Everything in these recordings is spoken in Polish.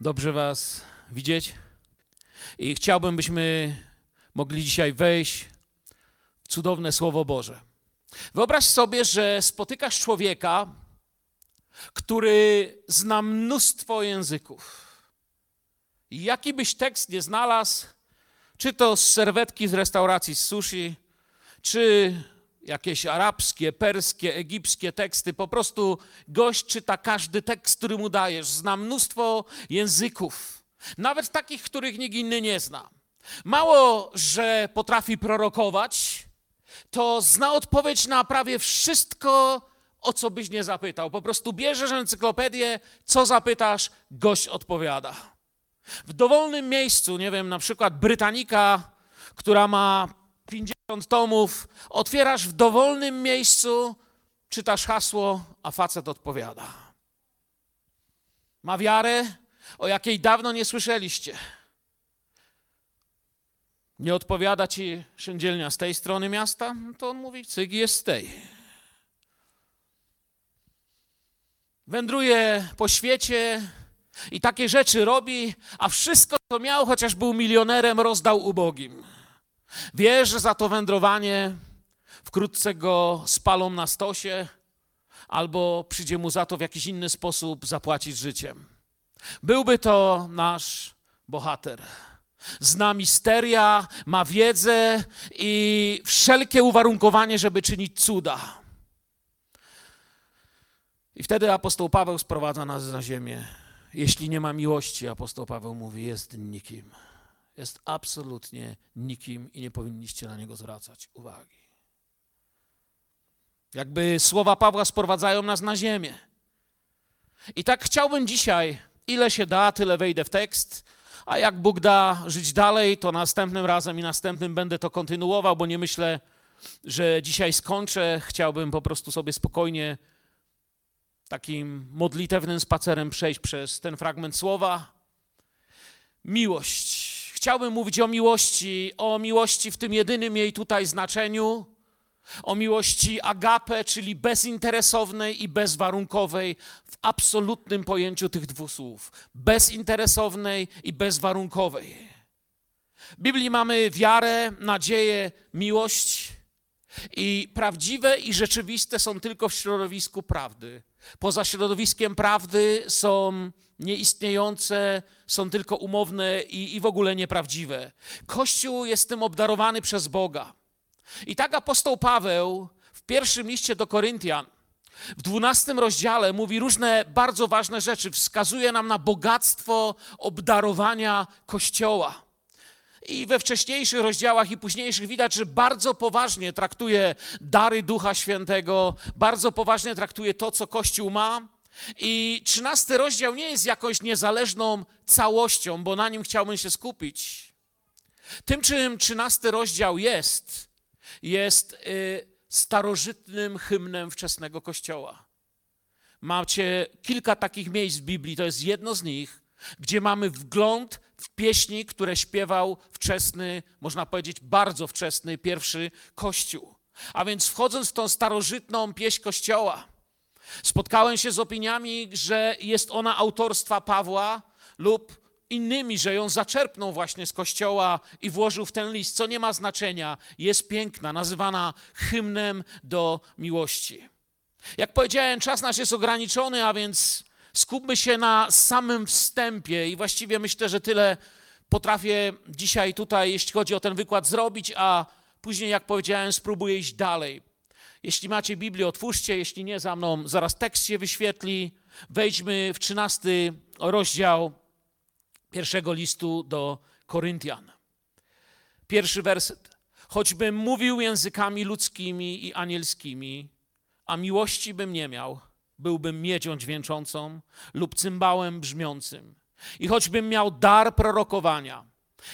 Dobrze Was widzieć i chciałbym, byśmy mogli dzisiaj wejść w cudowne Słowo Boże. Wyobraź sobie, że spotykasz człowieka, który zna mnóstwo języków. Jaki byś tekst nie znalazł, czy to z serwetki z restauracji z sushi, czy jakieś arabskie, perskie, egipskie teksty. Po prostu gość czyta każdy tekst, który mu dajesz. Zna mnóstwo języków, nawet takich, których nikt inny nie zna. Mało, że potrafi prorokować, to zna odpowiedź na prawie wszystko, o co byś nie zapytał. Po prostu bierzesz encyklopedię, co zapytasz, gość odpowiada. W dowolnym miejscu, nie wiem, na przykład Brytanika, która ma 50 tomów, otwierasz w dowolnym miejscu, czytasz hasło, a facet odpowiada. Ma wiarę, o jakiej dawno nie słyszeliście. Nie odpowiada ci szyndzielnia z tej strony miasta, to on mówi, cyg jest z tej. Wędruje po świecie i takie rzeczy robi, a wszystko, co miał, chociaż był milionerem, rozdał ubogim. Wie, że za to wędrowanie wkrótce go spalą na stosie, albo przyjdzie mu za to w jakiś inny sposób zapłacić życiem. Byłby to nasz bohater. Zna misteria, ma wiedzę i wszelkie uwarunkowanie, żeby czynić cuda. I wtedy apostoł Paweł sprowadza nas na ziemię. Jeśli nie ma miłości, apostoł Paweł mówi, jest nikim jest absolutnie nikim i nie powinniście na niego zwracać uwagi. Jakby słowa Pawła sprowadzają nas na ziemię. I tak chciałbym dzisiaj, ile się da, tyle wejdę w tekst, a jak Bóg da żyć dalej, to następnym razem i następnym będę to kontynuował, bo nie myślę, że dzisiaj skończę. Chciałbym po prostu sobie spokojnie takim modlitewnym spacerem przejść przez ten fragment słowa. Miłość chciałbym mówić o miłości, o miłości w tym jedynym jej tutaj znaczeniu, o miłości agape, czyli bezinteresownej i bezwarunkowej w absolutnym pojęciu tych dwóch słów. Bezinteresownej i bezwarunkowej. W Biblii mamy wiarę, nadzieję, miłość i prawdziwe i rzeczywiste są tylko w środowisku prawdy. Poza środowiskiem prawdy są nieistniejące, są tylko umowne i, i w ogóle nieprawdziwe. Kościół jest tym obdarowany przez Boga. I tak apostoł Paweł w pierwszym liście do Koryntian, w dwunastym rozdziale mówi różne bardzo ważne rzeczy, wskazuje nam na bogactwo obdarowania Kościoła. I we wcześniejszych rozdziałach i późniejszych widać, że bardzo poważnie traktuje dary Ducha Świętego, bardzo poważnie traktuje to, co Kościół ma. I trzynasty rozdział nie jest jakąś niezależną całością, bo na nim chciałbym się skupić. Tym, czym trzynasty rozdział jest, jest y, starożytnym hymnem wczesnego Kościoła. Macie kilka takich miejsc w Biblii, to jest jedno z nich, gdzie mamy wgląd w pieśni, które śpiewał wczesny, można powiedzieć bardzo wczesny pierwszy Kościół. A więc wchodząc w tą starożytną pieśń Kościoła, spotkałem się z opiniami, że jest ona autorstwa Pawła lub innymi, że ją zaczerpnął właśnie z Kościoła i włożył w ten list, co nie ma znaczenia. Jest piękna, nazywana hymnem do miłości. Jak powiedziałem, czas nasz jest ograniczony, a więc skupmy się na samym wstępie i właściwie myślę, że tyle potrafię dzisiaj tutaj, jeśli chodzi o ten wykład, zrobić, a później, jak powiedziałem, spróbuję iść dalej. Jeśli macie Biblię, otwórzcie, jeśli nie za mną, zaraz tekst się wyświetli. Wejdźmy w trzynasty rozdział pierwszego listu do Koryntian. Pierwszy werset. Choćbym mówił językami ludzkimi i anielskimi, a miłości bym nie miał, byłbym miedzią dźwięczącą lub cymbałem brzmiącym. I choćbym miał dar prorokowania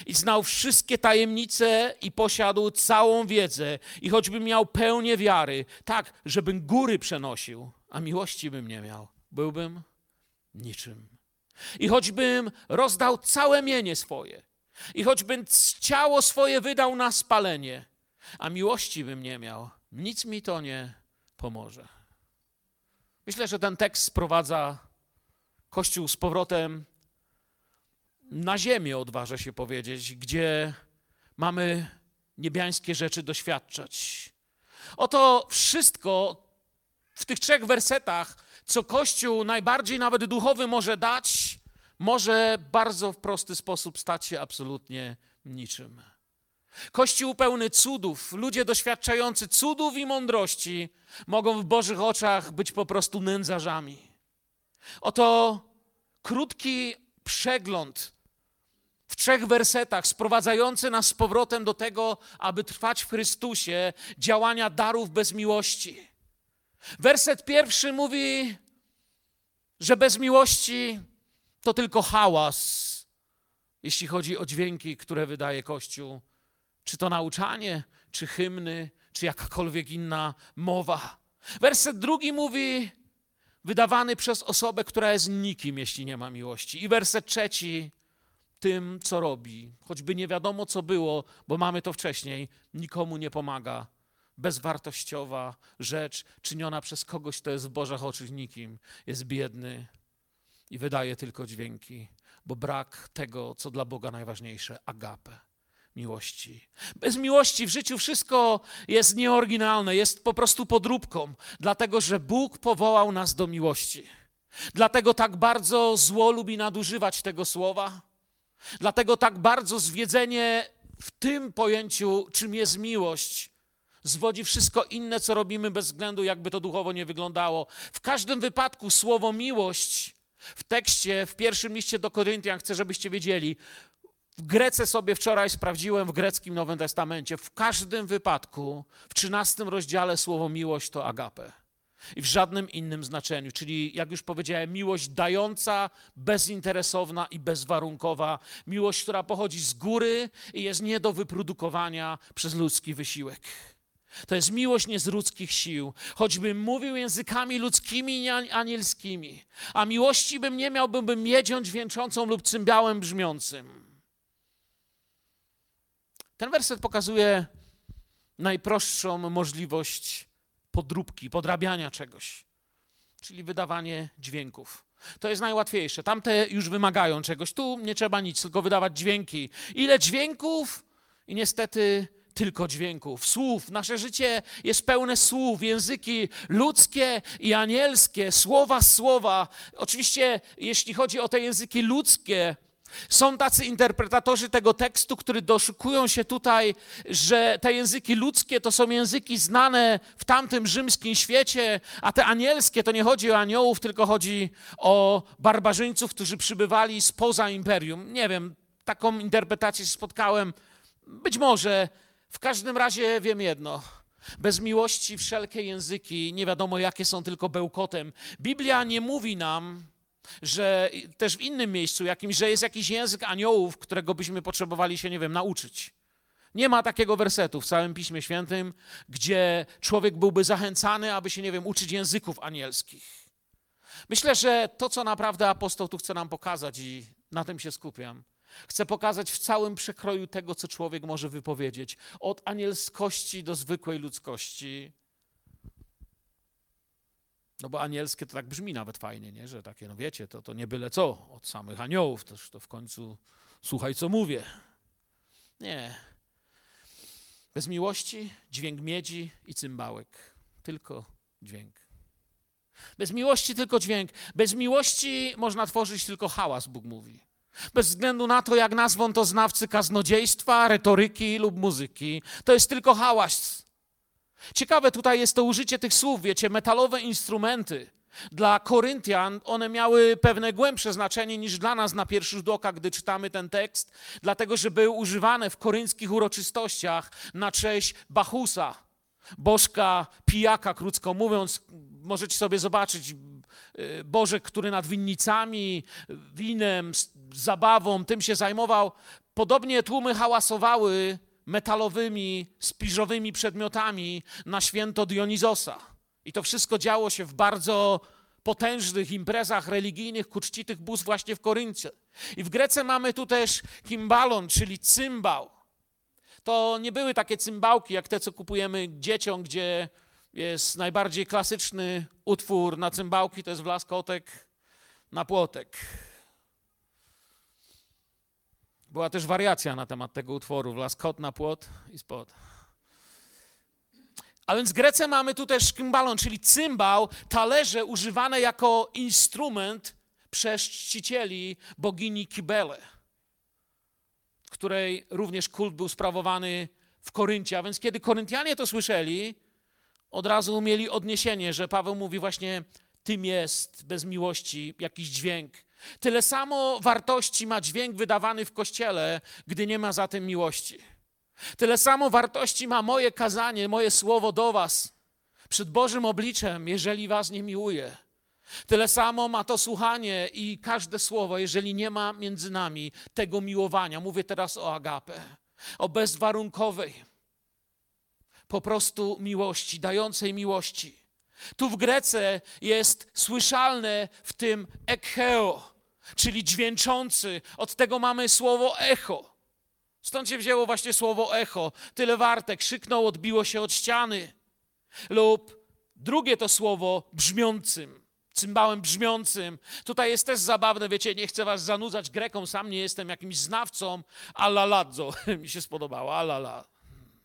i znał wszystkie tajemnice i posiadł całą wiedzę, i choćbym miał pełnię wiary, tak, żebym góry przenosił, a miłości bym nie miał, byłbym niczym. I choćbym rozdał całe mienie swoje, i choćbym ciało swoje wydał na spalenie, a miłości bym nie miał, nic mi to nie pomoże. Myślę, że ten tekst sprowadza Kościół z powrotem na ziemię, odważę się powiedzieć, gdzie mamy niebiańskie rzeczy doświadczać. Oto wszystko w tych trzech wersetach, co Kościół najbardziej nawet duchowy może dać, może bardzo w prosty sposób stać się absolutnie niczym. Kościół pełny cudów, ludzie doświadczający cudów i mądrości mogą w Bożych oczach być po prostu nędzarzami. Oto krótki przegląd w trzech wersetach, sprowadzający nas z powrotem do tego, aby trwać w Chrystusie, działania darów bez miłości. Werset pierwszy mówi, że bez miłości to tylko hałas, jeśli chodzi o dźwięki, które wydaje Kościół. Czy to nauczanie, czy hymny, czy jakakolwiek inna mowa. Werset drugi mówi, wydawany przez osobę, która jest nikim, jeśli nie ma miłości. I werset trzeci, tym, co robi, choćby nie wiadomo, co było, bo mamy to wcześniej, nikomu nie pomaga. Bezwartościowa rzecz, czyniona przez kogoś, kto jest w Bożych oczach nikim, jest biedny i wydaje tylko dźwięki, bo brak tego, co dla Boga najważniejsze agapę miłości. Bez miłości w życiu wszystko jest nieoryginalne, jest po prostu podróbką, dlatego że Bóg powołał nas do miłości. Dlatego tak bardzo zło lubi nadużywać tego słowa. Dlatego tak bardzo zwiedzenie w tym pojęciu, czym jest miłość, zwodzi wszystko inne, co robimy bez względu, jakby to duchowo nie wyglądało. W każdym wypadku słowo miłość w tekście, w pierwszym liście do Koryntian, chcę, żebyście wiedzieli, w Grece sobie wczoraj sprawdziłem w greckim Nowym Testamencie. W każdym wypadku, w 13 rozdziale słowo miłość to agape. I w żadnym innym znaczeniu. Czyli, jak już powiedziałem, miłość dająca, bezinteresowna i bezwarunkowa. Miłość, która pochodzi z góry i jest nie do wyprodukowania przez ludzki wysiłek. To jest miłość nie z ludzkich sił, choćbym mówił językami ludzkimi i anielskimi, a miłości bym nie miał, byłbym miedzią dźwięczącą lub cymbałem brzmiącym. Ten werset pokazuje najprostszą możliwość podróbki, podrabiania czegoś, czyli wydawanie dźwięków. To jest najłatwiejsze. Tamte już wymagają czegoś. Tu nie trzeba nic, tylko wydawać dźwięki. Ile dźwięków i niestety tylko dźwięków, słów. Nasze życie jest pełne słów, języki ludzkie i anielskie, słowa, słowa. Oczywiście, jeśli chodzi o te języki ludzkie, są tacy interpretatorzy tego tekstu, którzy doszukują się tutaj, że te języki ludzkie to są języki znane w tamtym rzymskim świecie, a te anielskie to nie chodzi o aniołów, tylko chodzi o barbarzyńców, którzy przybywali spoza imperium. Nie wiem, taką interpretację spotkałem. Być może, w każdym razie wiem jedno. Bez miłości wszelkie języki, nie wiadomo jakie są, tylko bełkotem. Biblia nie mówi nam, że też w innym miejscu jakimś, że jest jakiś język aniołów, którego byśmy potrzebowali się, nie wiem, nauczyć. Nie ma takiego wersetu w całym Piśmie Świętym, gdzie człowiek byłby zachęcany, aby się, nie wiem, uczyć języków anielskich. Myślę, że to, co naprawdę apostoł tu chce nam pokazać, i na tym się skupiam, chce pokazać w całym przekroju tego, co człowiek może wypowiedzieć, od anielskości do zwykłej ludzkości, no bo anielskie to tak brzmi nawet fajnie, nie? że takie, no wiecie, to, to nie byle co, od samych aniołów, toż to w końcu słuchaj, co mówię. Nie. Bez miłości dźwięk miedzi i cymbałek. Tylko dźwięk. Bez miłości tylko dźwięk. Bez miłości można tworzyć tylko hałas, Bóg mówi. Bez względu na to, jak nazwą to znawcy kaznodziejstwa, retoryki lub muzyki, to jest tylko hałas. Ciekawe tutaj jest to użycie tych słów, wiecie, metalowe instrumenty. Dla Koryntian one miały pewne głębsze znaczenie niż dla nas na pierwszy rzut oka, gdy czytamy ten tekst, dlatego że były używane w korynckich uroczystościach na cześć Bachusa, bożka pijaka, krótko mówiąc. Możecie sobie zobaczyć y, Bożek, który nad winnicami, winem, zabawą, tym się zajmował. Podobnie tłumy hałasowały metalowymi, spiżowymi przedmiotami na święto Dionizosa. I to wszystko działo się w bardzo potężnych imprezach religijnych ku czci bóstw właśnie w Koryncie. I w Grece mamy tu też kimbalon, czyli cymbał. To nie były takie cymbałki jak te, co kupujemy dzieciom, gdzie jest najbardziej klasyczny utwór na cymbałki, to jest wlaskotek na płotek. Była też wariacja na temat tego utworu. Wlazł kot na płot i spod. A więc w Grece mamy tu też kymbalon, czyli cymbał, talerze używane jako instrument przez czcicieli bogini Kibele, której również kult był sprawowany w Koryncie. A więc kiedy Koryntianie to słyszeli, od razu mieli odniesienie, że Paweł mówi właśnie tym jest bez miłości jakiś dźwięk. Tyle samo wartości ma dźwięk wydawany w kościele, gdy nie ma za tym miłości. Tyle samo wartości ma moje kazanie, moje słowo do Was przed Bożym obliczem, jeżeli Was nie miłuje. Tyle samo ma to słuchanie i każde słowo, jeżeli nie ma między nami tego miłowania. Mówię teraz o agapę, o bezwarunkowej, po prostu miłości, dającej miłości. Tu w Grece jest słyszalne w tym ekheo, czyli dźwięczący. Od tego mamy słowo echo. Stąd się wzięło właśnie słowo echo. Tyle warte, krzyknął, odbiło się od ściany. Lub drugie to słowo brzmiącym, cymbałem brzmiącym. Tutaj jest też zabawne, wiecie, nie chcę was zanudzać greką, sam nie jestem jakimś znawcą, alaladzo, mi się spodobało, alala.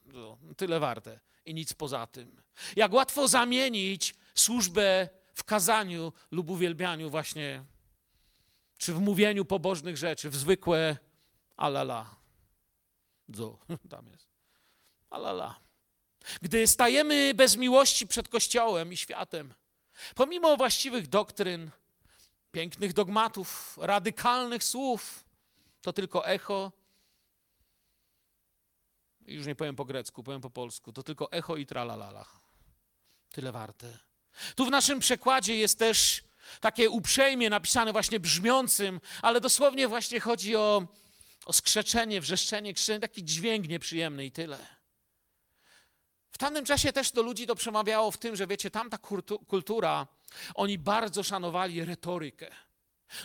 No, tyle warte i nic poza tym. Jak łatwo zamienić służbę w kazaniu lub uwielbianiu właśnie, czy w mówieniu pobożnych rzeczy, w zwykłe alala. Dzo, tam jest. Alala. Gdy stajemy bez miłości przed Kościołem i światem, pomimo właściwych doktryn, pięknych dogmatów, radykalnych słów, to tylko echo. Już nie powiem po grecku, powiem po polsku. To tylko echo i tralalala. Tyle warte. Tu w naszym przekładzie jest też takie uprzejmie napisane właśnie brzmiącym, ale dosłownie właśnie chodzi o o skrzeczenie, wrzeszczenie, krzyczenie, taki dźwięk nieprzyjemny i tyle. W tamtym czasie też do ludzi to przemawiało w tym, że wiecie, tamta kultura, oni bardzo szanowali retorykę.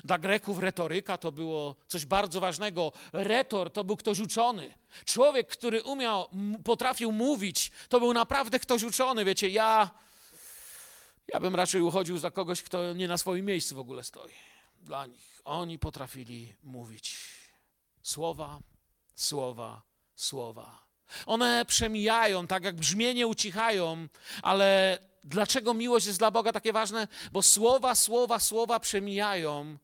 Dla Greków retoryka to było coś bardzo ważnego. Retor to był ktoś uczony. Człowiek, który umiał, potrafił mówić, to był naprawdę ktoś uczony. Wiecie, ja, ja bym raczej uchodził za kogoś, kto nie na swoim miejscu w ogóle stoi. Dla nich. Oni potrafili mówić. Słowa, słowa, słowa. One przemijają, tak jak brzmienie ucichają, ale dlaczego miłość jest dla Boga takie ważne? Bo słowa, słowa, słowa przemijają,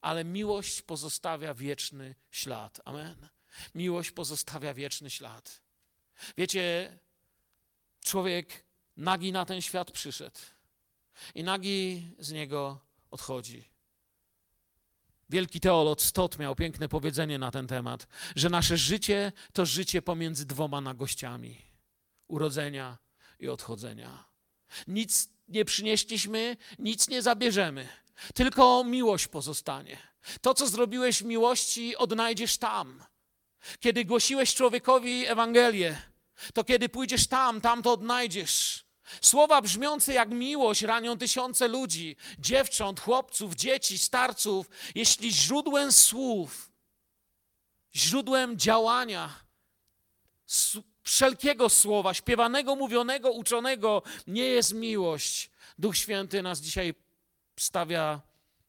ale miłość pozostawia wieczny ślad. Amen. Miłość pozostawia wieczny ślad. Wiecie, człowiek nagi na ten świat przyszedł i z niego odchodzi. Wielki teolog Stott miał piękne powiedzenie na ten temat, że nasze życie to życie pomiędzy dwoma nagościami urodzenia i odchodzenia. Nic nie przynieśliśmy, nic nie zabierzemy, tylko miłość pozostanie. To, co zrobiłeś w miłości, odnajdziesz tam. Kiedy głosiłeś człowiekowi Ewangelię, to kiedy pójdziesz tam, tam to odnajdziesz. Słowa brzmiące jak miłość ranią tysiące ludzi, dziewcząt, chłopców, dzieci, starców. Jeśli źródłem słów, źródłem działania, wszelkiego słowa, śpiewanego, mówionego, uczonego, nie jest miłość, Duch Święty nas dzisiaj stawia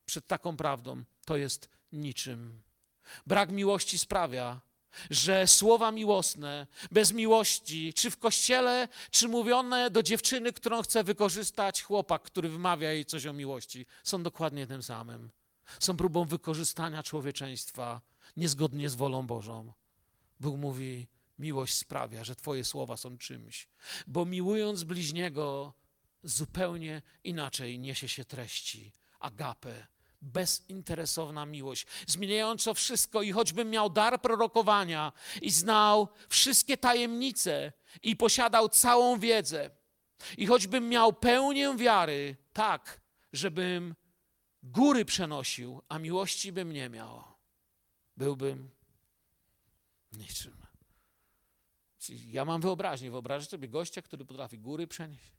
przed taką prawdą. To jest niczym. Brak miłości sprawia, że słowa miłosne, bez miłości, czy w kościele, czy mówione do dziewczyny, którą chce wykorzystać chłopak, który wymawia jej coś o miłości, są dokładnie tym samym. Są próbą wykorzystania człowieczeństwa niezgodnie z wolą Bożą. Bóg mówi: Miłość sprawia, że Twoje słowa są czymś, bo miłując bliźniego, zupełnie inaczej niesie się treści, agapę, bezinteresowna miłość, zmieniająca wszystko i choćbym miał dar prorokowania i znał wszystkie tajemnice i posiadał całą wiedzę i choćbym miał pełnię wiary, tak, żebym góry przenosił, a miłości bym nie miał, byłbym niczym. Ja mam wyobraźnię, wyobrażasz sobie gościa, który potrafi góry przenieść?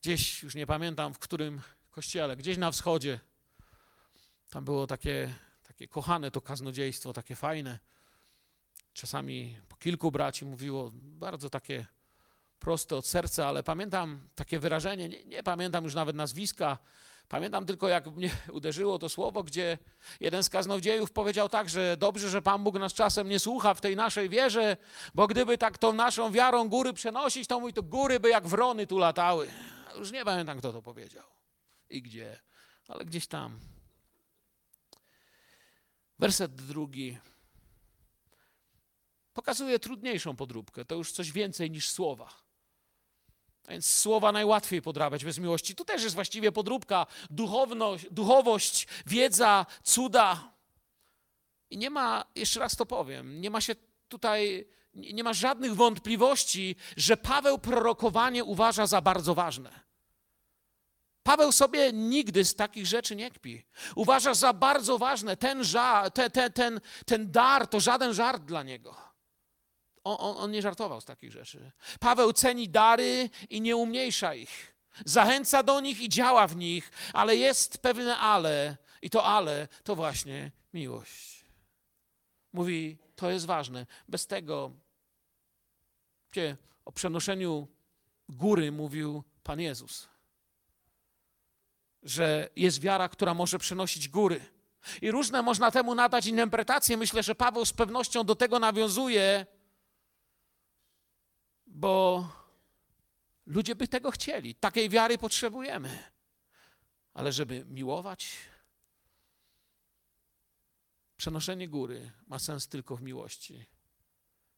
Gdzieś, już nie pamiętam w którym kościele, gdzieś na wschodzie. Tam było takie, takie kochane to kaznodziejstwo, takie fajne. Czasami po kilku braci mówiło bardzo takie proste od serca, ale pamiętam takie wyrażenie, nie, nie pamiętam już nawet nazwiska, Pamiętam tylko, jak mnie uderzyło to słowo, gdzie jeden z kaznodziejów powiedział tak, że dobrze, że Pan Bóg nas czasem nie słucha w tej naszej wierze, bo gdyby tak tą naszą wiarą góry przenosić, to mój to góry by jak wrony tu latały. Już nie pamiętam, kto to powiedział i gdzie, ale gdzieś tam. Werset drugi pokazuje trudniejszą podróbkę. To już coś więcej niż słowa. A więc słowa najłatwiej podrabiać bez miłości. Tu też jest właściwie podróbka, duchowność, duchowość, wiedza, cuda. I nie ma, jeszcze raz to powiem, nie ma się tutaj, nie ma żadnych wątpliwości, że Paweł prorokowanie uważa za bardzo ważne. Paweł sobie nigdy z takich rzeczy nie kpi. Uważa za bardzo ważne ten, ża, te, te, ten, ten dar, to żaden żart dla niego. On, on, on nie żartował z takich rzeczy. Paweł ceni dary i nie umniejsza ich. Zachęca do nich i działa w nich, ale jest pewne ale. I to ale to właśnie miłość. Mówi, to jest ważne. Bez tego, gdzie o przenoszeniu góry mówił Pan Jezus, że jest wiara, która może przenosić góry. I różne można temu nadać interpretacje. Myślę, że Paweł z pewnością do tego nawiązuje, bo ludzie by tego chcieli. Takiej wiary potrzebujemy. Ale żeby miłować, przenoszenie góry ma sens tylko w miłości.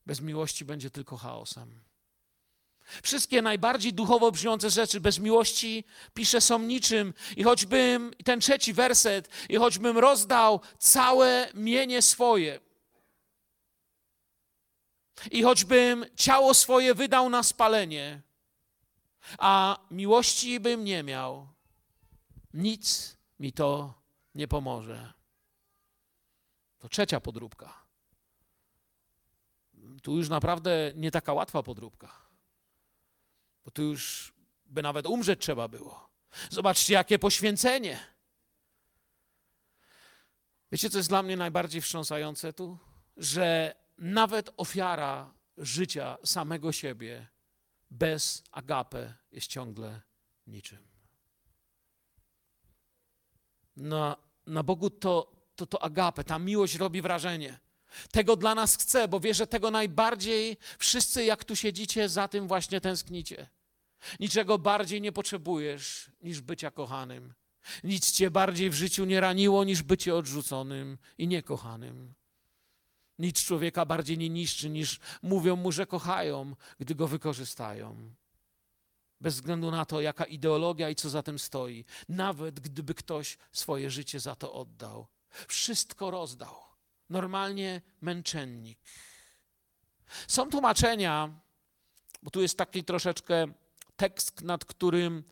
Bez miłości będzie tylko chaosem. Wszystkie najbardziej duchowo brzmiące rzeczy bez miłości, pisze, są niczym. I choćbym, ten trzeci werset, i choćbym rozdał całe mienie swoje, i choćbym ciało swoje wydał na spalenie, a miłości bym nie miał, nic mi to nie pomoże. To trzecia podróbka. Tu już naprawdę nie taka łatwa podróbka, bo tu już by nawet umrzeć trzeba było. Zobaczcie, jakie poświęcenie. Wiecie, co jest dla mnie najbardziej wstrząsające tu? Że nawet ofiara życia samego siebie bez agape jest ciągle niczym. Na, na Bogu to, to, to agape, ta miłość robi wrażenie. Tego dla nas chce, bo wie, że tego najbardziej wszyscy, jak tu siedzicie, za tym właśnie tęsknicie. Niczego bardziej nie potrzebujesz niż bycia kochanym. Nic cię bardziej w życiu nie raniło niż bycie odrzuconym i niekochanym. Nic człowieka bardziej nie niszczy, niż mówią mu, że kochają, gdy go wykorzystają. Bez względu na to, jaka ideologia i co za tym stoi. Nawet gdyby ktoś swoje życie za to oddał. Wszystko rozdał. Normalnie męczennik. Są tłumaczenia, bo tu jest taki troszeczkę tekst, nad którym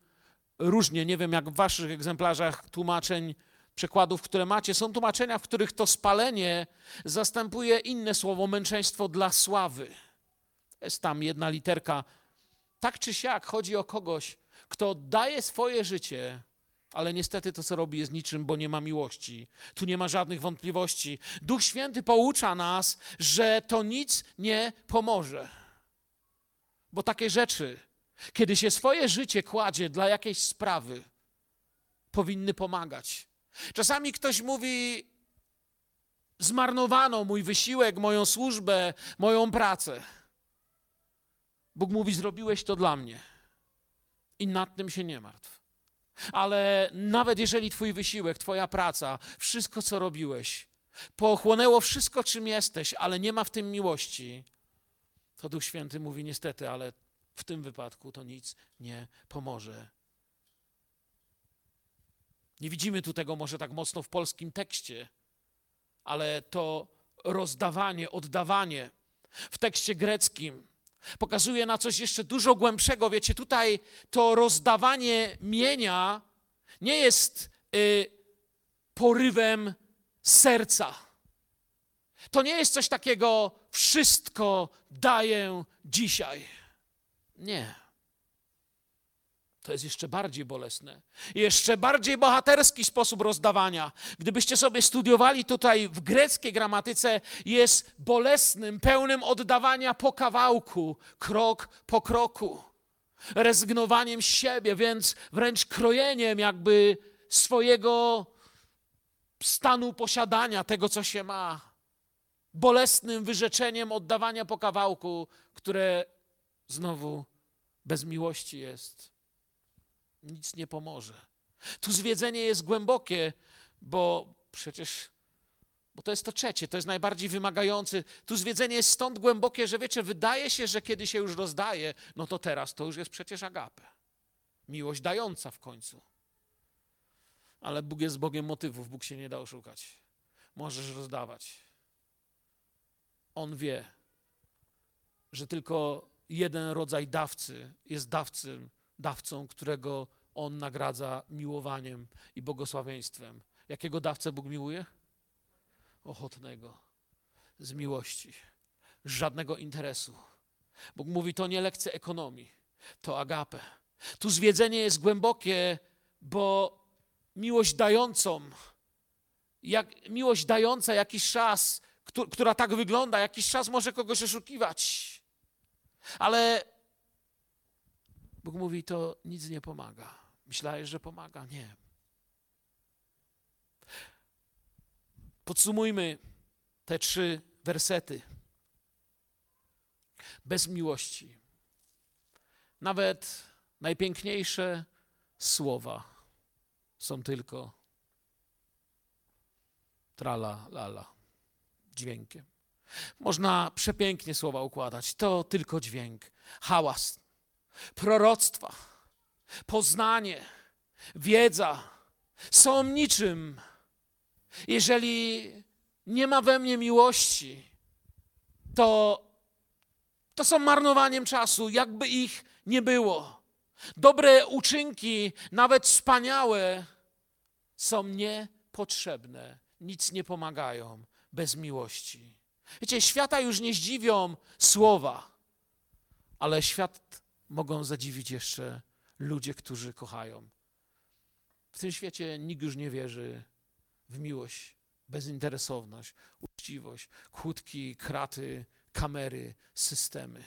różnie, nie wiem jak w waszych egzemplarzach tłumaczeń przekładów, które macie, są tłumaczenia, w których to spalenie zastępuje inne słowo męczeństwo dla sławy. Jest tam jedna literka. Tak czy siak chodzi o kogoś, kto daje swoje życie, ale niestety to, co robi, jest niczym, bo nie ma miłości. Tu nie ma żadnych wątpliwości. Duch Święty poucza nas, że to nic nie pomoże. Bo takie rzeczy, kiedy się swoje życie kładzie dla jakiejś sprawy, powinny pomagać. Czasami ktoś mówi: Zmarnowano mój wysiłek, moją służbę, moją pracę. Bóg mówi: Zrobiłeś to dla mnie. I nad tym się nie martw. Ale nawet jeżeli Twój wysiłek, Twoja praca, wszystko co robiłeś, pochłonęło wszystko, czym jesteś, ale nie ma w tym miłości, to Duch Święty mówi: Niestety, ale w tym wypadku to nic nie pomoże. Nie widzimy tu tego może tak mocno w polskim tekście, ale to rozdawanie, oddawanie w tekście greckim pokazuje na coś jeszcze dużo głębszego. Wiecie, tutaj to rozdawanie mienia nie jest y, porywem serca. To nie jest coś takiego, wszystko daję dzisiaj. Nie. To jest jeszcze bardziej bolesne. Jeszcze bardziej bohaterski sposób rozdawania. Gdybyście sobie studiowali tutaj w greckiej gramatyce, jest bolesnym, pełnym oddawania po kawałku, krok po kroku. Rezygnowaniem siebie, więc wręcz krojeniem jakby swojego stanu posiadania tego, co się ma, bolesnym wyrzeczeniem oddawania po kawałku, które znowu bez miłości jest. Nic nie pomoże. Tu zwiedzenie jest głębokie, bo przecież bo to jest to trzecie, to jest najbardziej wymagający. Tu zwiedzenie jest stąd głębokie, że wiecie, wydaje się, że kiedy się już rozdaje, no to teraz to już jest przecież agape. Miłość dająca w końcu. Ale Bóg jest Bogiem motywów, Bóg się nie da oszukać. Możesz rozdawać. On wie, że tylko jeden rodzaj dawcy jest dawcą, dawcą, którego on nagradza miłowaniem i błogosławieństwem. Jakiego dawcę Bóg miłuje? Ochotnego, z miłości, z żadnego interesu. Bóg mówi, to nie lekcje ekonomii, to agape. Tu zwiedzenie jest głębokie, bo miłość dającą, jak, miłość dająca jakiś czas, która tak wygląda, jakiś czas może kogoś oszukiwać. Ale Bóg mówi, to nic nie pomaga. Myślałeś, że pomaga? Nie. Podsumujmy te trzy wersety. Bez miłości. Nawet najpiękniejsze słowa są tylko trala, lala, dźwiękiem. Można przepięknie słowa układać. To tylko dźwięk, hałas, proroctwa, poznanie, wiedza są niczym. Jeżeli nie ma we mnie miłości, to, to są marnowaniem czasu, jakby ich nie było. Dobre uczynki, nawet wspaniałe, są niepotrzebne, nic nie pomagają bez miłości. Wiecie, świata już nie zdziwią słowa, ale świat mogą zadziwić jeszcze ludzie, którzy kochają. W tym świecie nikt już nie wierzy w miłość, bezinteresowność, uczciwość, kłódki, kraty, kamery, systemy.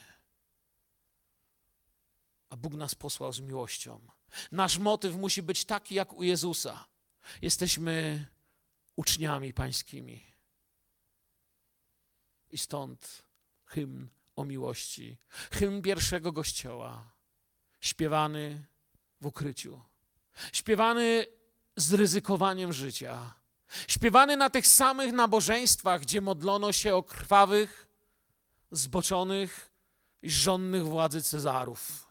A Bóg nas posłał z miłością. Nasz motyw musi być taki jak u Jezusa. Jesteśmy uczniami pańskimi. I stąd hymn o miłości, hymn pierwszego kościoła, śpiewany w ukryciu, śpiewany z ryzykowaniem życia, śpiewany na tych samych nabożeństwach, gdzie modlono się o krwawych, zboczonych i żonnych władzy Cezarów.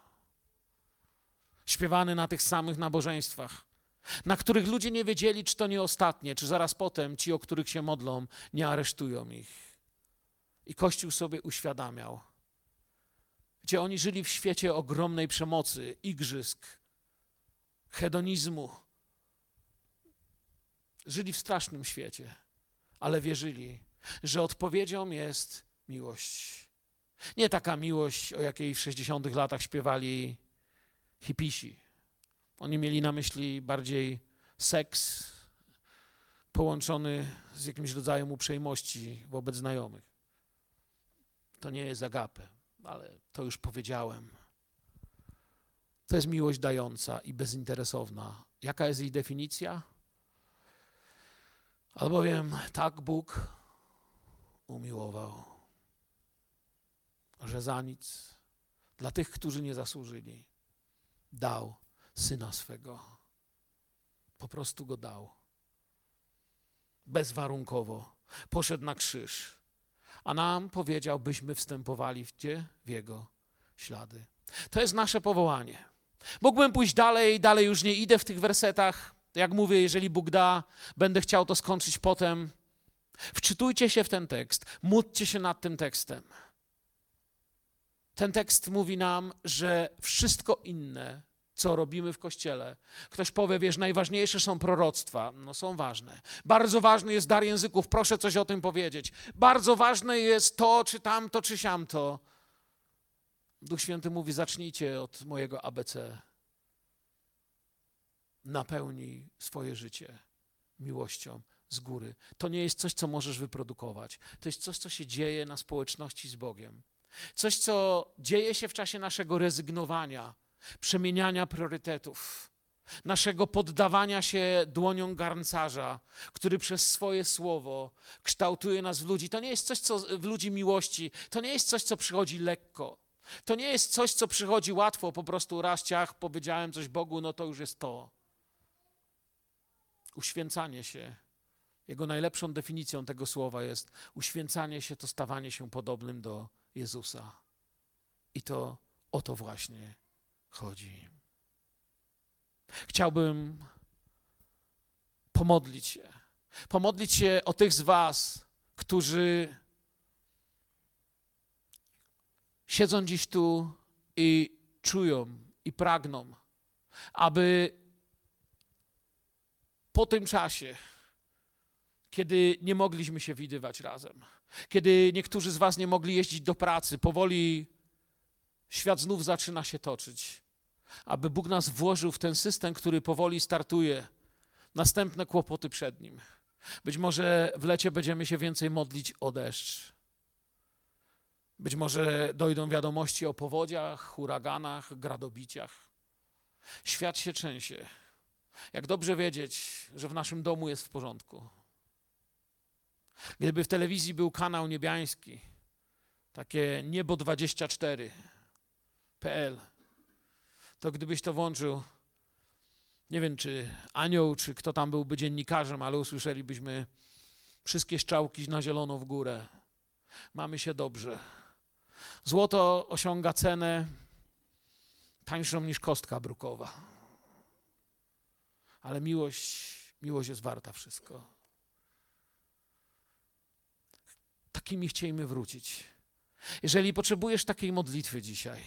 Śpiewany na tych samych nabożeństwach, na których ludzie nie wiedzieli, czy to nie ostatnie, czy zaraz potem ci, o których się modlą, nie aresztują ich. I Kościół sobie uświadamiał, gdzie oni żyli w świecie ogromnej przemocy, igrzysk, hedonizmu. Żyli w strasznym świecie, ale wierzyli, że odpowiedzią jest miłość. Nie taka miłość, o jakiej w 60 latach śpiewali hipisi. Oni mieli na myśli bardziej seks połączony z jakimś rodzajem uprzejmości wobec znajomych. To nie jest agape, ale to już powiedziałem. To jest miłość dająca i bezinteresowna. Jaka jest jej definicja? Albowiem tak Bóg umiłował, że za nic dla tych, którzy nie zasłużyli, dał syna swego. Po prostu go dał. Bezwarunkowo. Poszedł na krzyż a nam powiedział, byśmy wstępowali w, gdzie? w Jego ślady. To jest nasze powołanie. Mógłbym pójść dalej, dalej już nie idę w tych wersetach. Jak mówię, jeżeli Bóg da, będę chciał to skończyć potem. Wczytujcie się w ten tekst, módlcie się nad tym tekstem. Ten tekst mówi nam, że wszystko inne co robimy w kościele. Ktoś powie, wiesz, najważniejsze są proroctwa. No są ważne. Bardzo ważny jest dar języków, proszę coś o tym powiedzieć. Bardzo ważne jest to, czy tamto, czy siamto. Duch Święty mówi, zacznijcie od mojego ABC. Napełnij swoje życie miłością z góry. To nie jest coś, co możesz wyprodukować. To jest coś, co się dzieje na społeczności z Bogiem. Coś, co dzieje się w czasie naszego rezygnowania przemieniania priorytetów. naszego poddawania się dłoniom garncarza, który przez swoje słowo kształtuje nas w ludzi. To nie jest coś, co w ludzi miłości, to nie jest coś, co przychodzi lekko. To nie jest coś, co przychodzi łatwo, po prostu raz ciach, powiedziałem coś Bogu, no to już jest to. Uświęcanie się. Jego najlepszą definicją tego słowa jest uświęcanie się to stawanie się podobnym do Jezusa. I to o to właśnie chodzi. Chciałbym pomodlić się. Pomodlić się o tych z Was, którzy siedzą dziś tu i czują i pragną, aby po tym czasie, kiedy nie mogliśmy się widywać razem, kiedy niektórzy z Was nie mogli jeździć do pracy, powoli świat znów zaczyna się toczyć, aby Bóg nas włożył w ten system, który powoli startuje. Następne kłopoty przed nim. Być może w lecie będziemy się więcej modlić o deszcz. Być może dojdą wiadomości o powodziach, huraganach, gradobiciach. Świat się trzęsie. Jak dobrze wiedzieć, że w naszym domu jest w porządku. Gdyby w telewizji był kanał niebiański, takie niebo 24.pl, to gdybyś to włączył, nie wiem czy anioł, czy kto tam byłby dziennikarzem, ale usłyszelibyśmy wszystkie szczałki na zielono w górę. Mamy się dobrze. Złoto osiąga cenę tańszą niż kostka brukowa. Ale miłość, miłość jest warta wszystko. Takimi chcielibyśmy wrócić. Jeżeli potrzebujesz takiej modlitwy dzisiaj,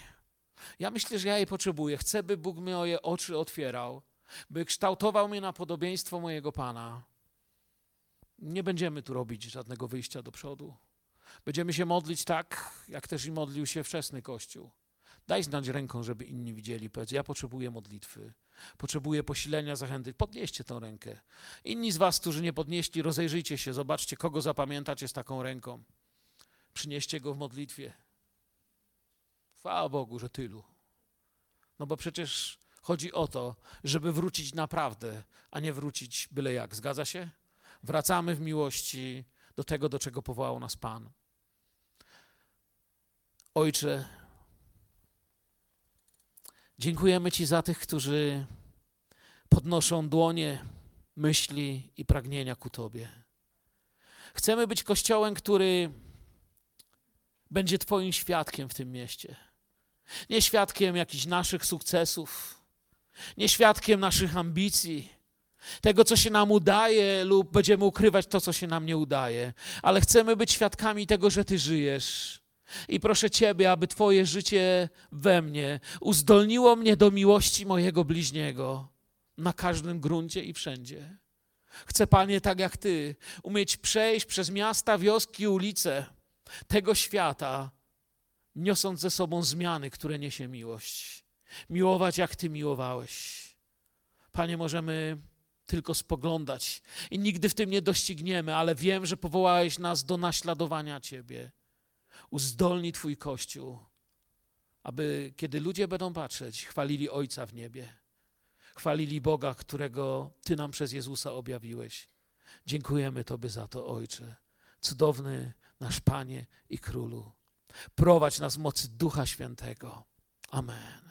ja myślę, że ja jej potrzebuję. Chcę, by Bóg moje oczy otwierał, by kształtował mnie na podobieństwo mojego Pana. Nie będziemy tu robić żadnego wyjścia do przodu. Będziemy się modlić tak, jak też i modlił się wczesny Kościół. Daj znać ręką, żeby inni widzieli. Powiedz, ja potrzebuję modlitwy. Potrzebuję posilenia, zachęty. Podnieście tę rękę. Inni z was, którzy nie podnieśli, rozejrzyjcie się, zobaczcie, kogo zapamiętacie z taką ręką. Przynieście go w modlitwie. Chwała Bogu, że tylu. No bo przecież chodzi o to, żeby wrócić naprawdę, a nie wrócić byle jak. Zgadza się? Wracamy w miłości do tego, do czego powołał nas Pan. Ojcze, dziękujemy Ci za tych, którzy podnoszą dłonie myśli i pragnienia ku Tobie. Chcemy być kościołem, który będzie Twoim świadkiem w tym mieście. Nie świadkiem jakichś naszych sukcesów, nie świadkiem naszych ambicji, tego, co się nam udaje, lub będziemy ukrywać to, co się nam nie udaje, ale chcemy być świadkami tego, że Ty żyjesz. I proszę Ciebie, aby Twoje życie we mnie uzdolniło mnie do miłości mojego bliźniego na każdym gruncie i wszędzie. Chcę, Panie, tak jak Ty, umieć przejść przez miasta, wioski, ulice tego świata, niosąc ze sobą zmiany, które niesie miłość. Miłować, jak Ty miłowałeś. Panie, możemy tylko spoglądać i nigdy w tym nie dościgniemy, ale wiem, że powołałeś nas do naśladowania Ciebie. Uzdolnij Twój Kościół, aby kiedy ludzie będą patrzeć, chwalili Ojca w niebie, chwalili Boga, którego Ty nam przez Jezusa objawiłeś. Dziękujemy Tobie za to, Ojcze. Cudowny nasz Panie i Królu. Prowadź nas w mocy Ducha Świętego. Amen.